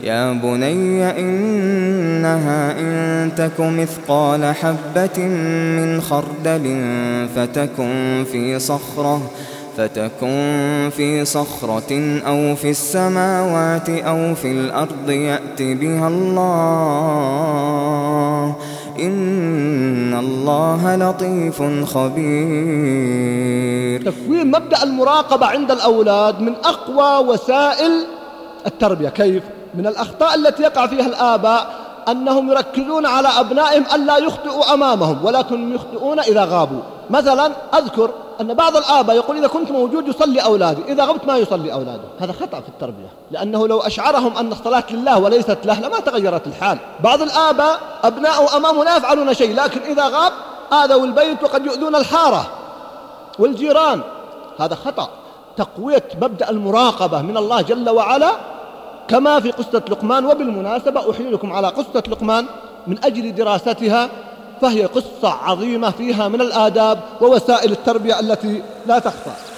يا بني إنها إن تك مثقال حبة من خردل فتكن في صخرة فتكن في صخرة أو في السماوات أو في الأرض يأت بها الله إن الله لطيف خبير تكوين مبدأ المراقبة عند الأولاد من أقوى وسائل التربية كيف؟ من الأخطاء التي يقع فيها الآباء أنهم يركزون على أبنائهم ألا يخطئوا أمامهم ولكن يخطئون إذا غابوا. مثلا أذكر أن بعض الآباء يقول إذا كنت موجود يصلي أولادي إذا غبت ما يصلي أولاده. هذا خطأ في التربية لأنه لو أشعرهم أن الصلاة لله وليست له لما تغيرت الحال. بعض الآباء أبناء أمامه لا يفعلون شيء لكن إذا غاب آذوا البيت وقد يؤذون الحارة والجيران. هذا خطأ. تقوية مبدأ المراقبة من الله جل وعلا كما في قصة لقمان وبالمناسبة أحيلكم على قصة لقمان من أجل دراستها فهي قصة عظيمة فيها من الآداب ووسائل التربية التي لا تخفى.